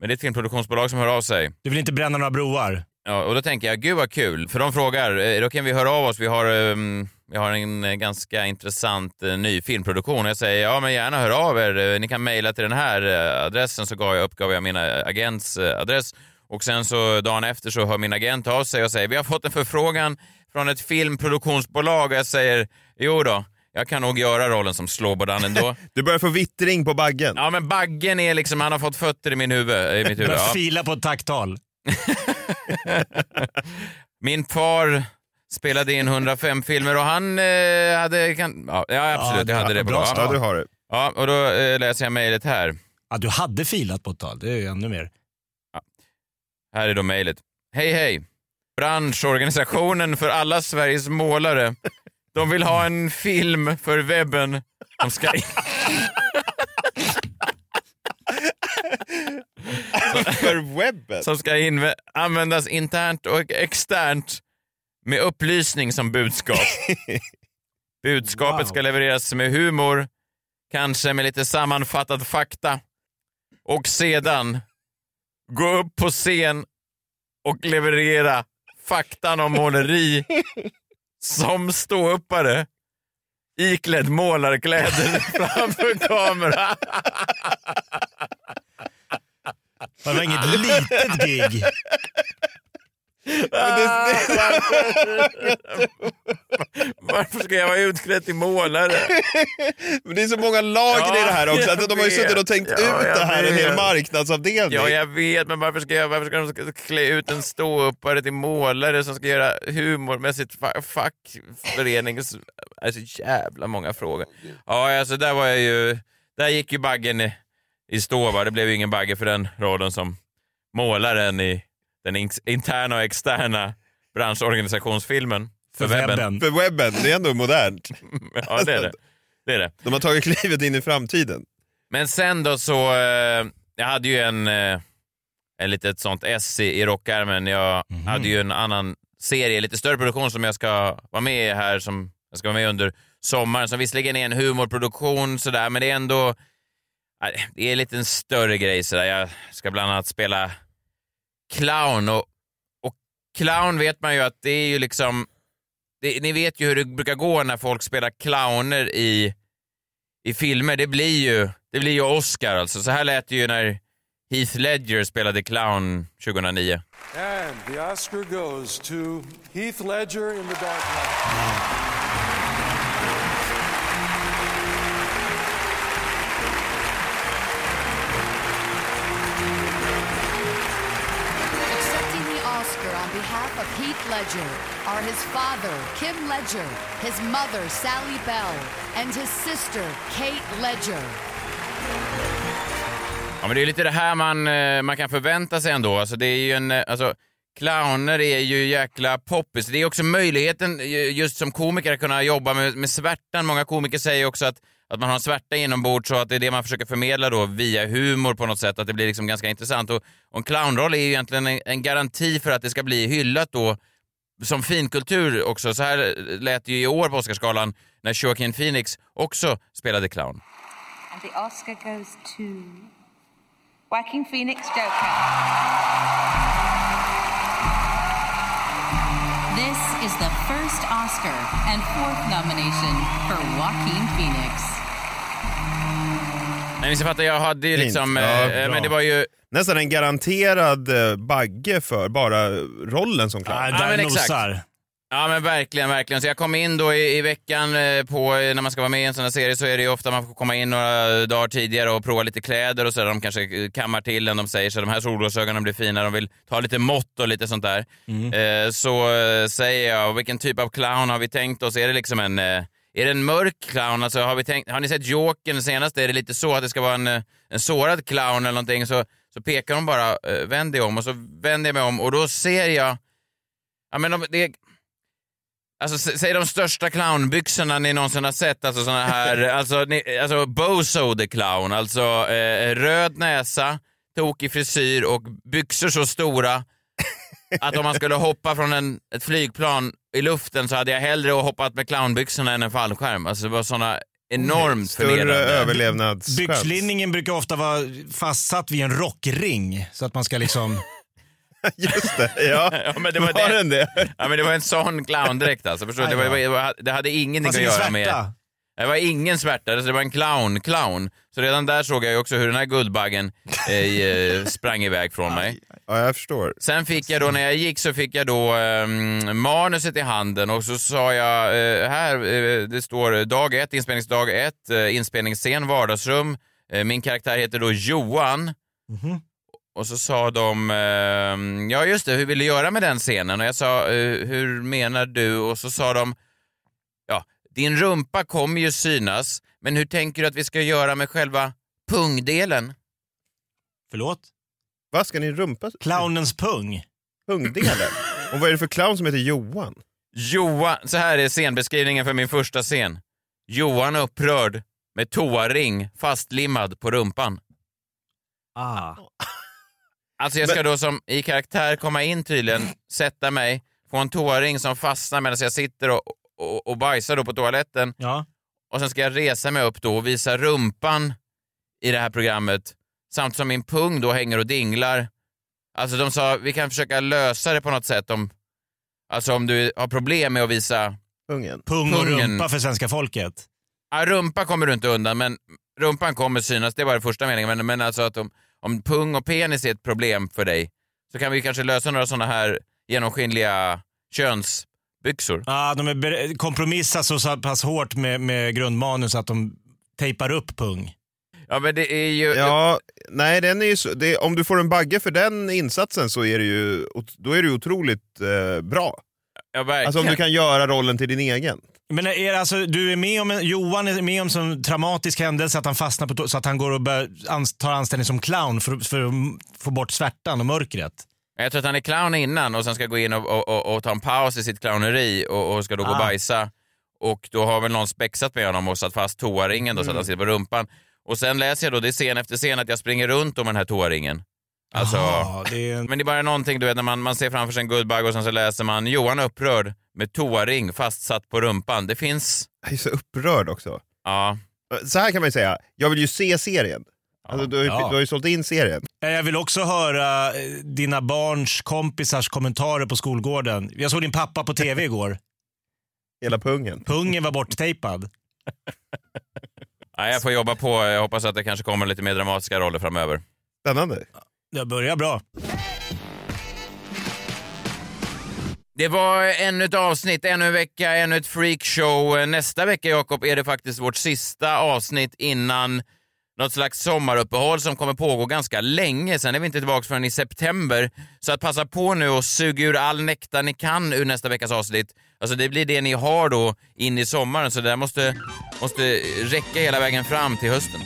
Men det är ett filmproduktionsbolag som hör av sig. Du vill inte bränna några broar? Ja, och då tänker jag, gud vad kul. För de frågar, eh, då kan vi höra av oss. Vi har, ehm, vi har en eh, ganska intressant eh, ny filmproduktion. Jag säger, ja men gärna hör av er. Ni kan mejla till den här adressen. Så gav jag, uppgav jag min agents adress. Och sen så dagen efter så hör min agent av sig och säger, vi har fått en förfrågan från ett filmproduktionsbolag. Och jag säger, jo då. Jag kan nog göra rollen som Slobodan ändå. Du börjar få vittring på baggen. Ja, men baggen är liksom, han har fått fötter i, min huvud, i mitt huvud. Börja Ja. fila på ett tacktal. Min far spelade in 105 filmer och han eh, hade... Kan, ja, ja, absolut, Ja, jag hade det. bra Bra. Ja, du har det. Ja, och då eh, läser jag mejlet här. Ja, du hade filat på ett tag. Det är ju ännu mer. Här är då mejlet. Hej, hej. Branschorganisationen för alla Sveriges målare. De vill ha en film för webben. De ska... för webben? Som ska användas internt och externt med upplysning som budskap. Budskapet Wow. ska levereras med humor, kanske med lite sammanfattad fakta. Och sedan gå upp på scen och leverera faktan om måleri som ståuppare iklädd målarkläder framför kamera. Det var inget litet gig. Varför ska jag vara utklädd till målare? Men det är så många lager i det här också. Att de har ju vet. suttit och tänkt Ja, ut det här, en hel vet. marknadsavdelning. Ja, jag vet, men varför ska, jag, varför ska de klä ut en ståuppare till målare som ska göra humor med sitt fa- fackförenings... Alltså jävla många frågor. Ja, alltså där var jag ju... Där gick ju baggen i, i stå, va? Det blev ju ingen bagge för den rollen som målaren i den ins- interna och externa branschorganisationsfilmen. För, webben. För webben, det är ändå modernt. Ja, det är det. det, är det. De har tagit klivet in i framtiden. Men sen då så, eh, jag hade ju en, eh, en litet sånt S i, i rockärmen. Jag hade ju en annan serie, lite större produktion som jag ska vara med i här, som jag ska vara med under sommaren, som visserligen är en humorproduktion sådär, men det är ändå, det är lite en större grej sådär. Jag ska bland annat spela clown och, och clown vet man ju att det är ju liksom... Det, ni vet ju hur det brukar gå när folk spelar clowner i, i filmer. Det blir ju det blir ju Oscar alltså. Så här lät det ju när Heath Ledger spelade clown 2009. And the Oscar goes to Heath Ledger in The Dark night. Behalf of Heath Ledger are his father, Kim Ledger, his mother, Sally Bell, and his sister, Kate Ledger. Ja, men det är lite det här man, eh, man kan förvänta sig ändå. Alltså, det är ju en, eh, alltså, clowner är ju jäkla poppis. Det är också möjligheten eh, just som komiker att kunna jobba med, med svärtan. Många komiker säger också att, att man har en svärta inombords så att det är det man försöker förmedla då via humor på något sätt, att det blir liksom ganska intressant. Och, och en clownroll är ju egentligen en, en garanti för att det ska bli hyllat då som finkultur också. Så här lät det ju i år på Oscarsgalan när Joaquin Phoenix också spelade clown. And the Oscar goes to Joaquin Phoenix Joker. Is the first Oscar and fourth nomination for Joaquin Phoenix. Nej, ni ska fatta, jag hade ju liksom... Ja, eh, men det var ju... Nästan en garanterad eh, bagge för bara rollen som clown. Ja, men exakt. Ja men verkligen, verkligen. Så jag kom in då i, i veckan eh, på, eh, när man ska vara med i en sån här serie så är det ju ofta man får komma in några dagar tidigare och prova lite kläder och så. De kanske eh, kammar till en, de säger så de här solglasögonen blir fina, de vill ta lite mått och lite sånt där. Eh, så eh, säger jag, vilken typ av clown har vi tänkt oss? Är det liksom en, eh, är det en mörk clown? Alltså, har, vi tänkt, har ni sett Jokern senast? Är det lite så att det ska vara en, eh, en sårad clown eller någonting? Så, så pekar de bara, eh, vänd dig om och så vänder jag mig om och då ser jag, ja men de, det Alltså, säg de största clownbyxorna ni någonsin har sett. Alltså såna här, alltså, ni, alltså Bozo the clown. Alltså eh, röd näsa, tokig frisyr och byxor så stora att om man skulle hoppa från en, ett flygplan i luften så hade jag hellre hoppat med clownbyxorna än en fallskärm. Alltså det var såna enormt Större förnedrande. överlevnadschans. Byxlinningen brukar ofta vara fastsatt vid en rockring så att man ska liksom... Just det, ja. ja men det var, Var det. den det? Ja, men det var en sån clowndräkt alltså. Förstår du? det, var, det, hade ingenting att göra med... Det var ingen svärta, alltså det var en clown-clown. Så redan där såg jag ju också hur den här guldbaggen eh, eh, sprang iväg från mig. Ja, jag förstår. Sen fick jag då, när jag gick så fick jag då eh, manuset i handen och så sa jag, eh, här, eh, det står dag ett, inspelningsdag ett, eh, inspelningsscen, vardagsrum. Min karaktär heter då Johan. Och så sa de, eh, ja just det, hur vill du göra med den scenen? Och jag sa, eh, hur menar du? Och så sa de, ja, din rumpa kommer ju synas, men hur tänker du att vi ska göra med själva pungdelen? Förlåt? Vad ska ni rumpa? Clownens pung. Pungdelen? Och vad är det för clown som heter Johan? Johan, så här är scenbeskrivningen för min första scen. Johan upprörd med toaring fastlimmad på rumpan. Ah. Alltså jag ska då som i karaktär komma in tydligen, sätta mig, få en toaring som fastnar medan jag sitter och, och, och bajsar då på toaletten. Ja. Och sen ska jag resa mig upp då och visa rumpan i det här programmet samt som min pung då hänger och dinglar. Alltså de sa, vi kan försöka lösa det på något sätt om, alltså om du har problem med att visa Pungen. Pung och Pungen. rumpa för svenska folket. Ja, rumpa kommer du inte undan, men rumpan kommer synas. Det var den första meningen. Men, men alltså att om, om pung och penis är ett problem för dig så kan vi kanske lösa några sådana här genomskinliga könsbyxor. Ja, de kompromissar så så pass hårt med, med grundmanus att de tejpar upp pung. Ja, men det är ju... Ja, nej, den är ju så, det, om du får en bagge för den insatsen så är det ju, då är det ju otroligt eh, bra. Ja, verkligen. Alltså om du kan göra rollen till din egen. Men är det alltså, du är med om Johan är med om en traumatisk händelse att han fastnar på så att han går och bör, ans, tar anställning som clown för, för att få bort svärtan och mörkret. Jag tror att han är clown innan och sen ska gå in och, och, och, och ta en paus i sitt clowneri och, och ska då gå och Ah. bajsa. Och då har väl någon spexat med honom och satt fast toaringen då så att Mm. han sitter på rumpan. Och sen läser jag då, det är scen efter scen, att jag springer runt om den här toaringen. Alltså, Jaha, det är... Men det är bara någonting du vet när man, man ser framför sig en guldbagge och sen så läser man Johan upprörd med toaring fastsatt på rumpan. Det finns... Jag är så upprörd också. Ja. Så här kan man ju säga, jag vill ju se serien. Alltså, du, har ju, Ja. du har ju sålt in serien. Eh, Jag vill också höra eh, dina barns kompisars kommentarer på skolgården. Jag såg din pappa på tv igår. Hela pungen. Pungen var borttejpad. Nej, jag får jobba på. Jag hoppas att det kanske kommer lite mer dramatiska roller framöver. Spännande. Det börjar bra. Det var ännu ett avsnitt, ännu en vecka, ännu ett freakshow. Nästa vecka, Jakob, är det faktiskt vårt sista avsnitt innan något slags sommaruppehåll som kommer pågå ganska länge. Sen är vi inte tillbaka förrän i september. Så att passa på nu och suga ur all nektar ni kan ur nästa veckas avsnitt. Alltså det blir det ni har då in i sommaren, så det där måste, måste räcka hela vägen fram till hösten.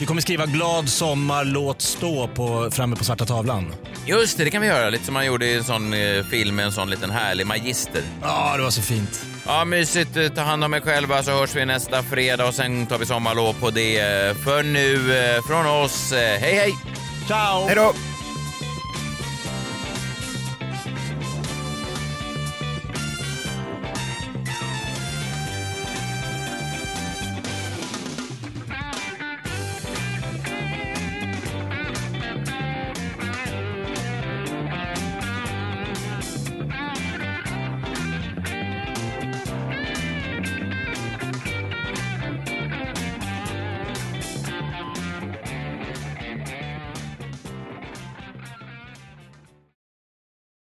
Vi kommer skriva glad sommar, låt stå på, framme på svarta tavlan. Just det, det kan vi göra. Lite som man gjorde i en sån eh, film med en sån liten härlig magister. Ja, det var så fint. Ja, mysigt. Eh, Ta hand om er själva så hörs vi nästa fredag och sen tar vi sommarlov på det. För nu, eh, från oss, eh, hej hej! Ciao! Hej då!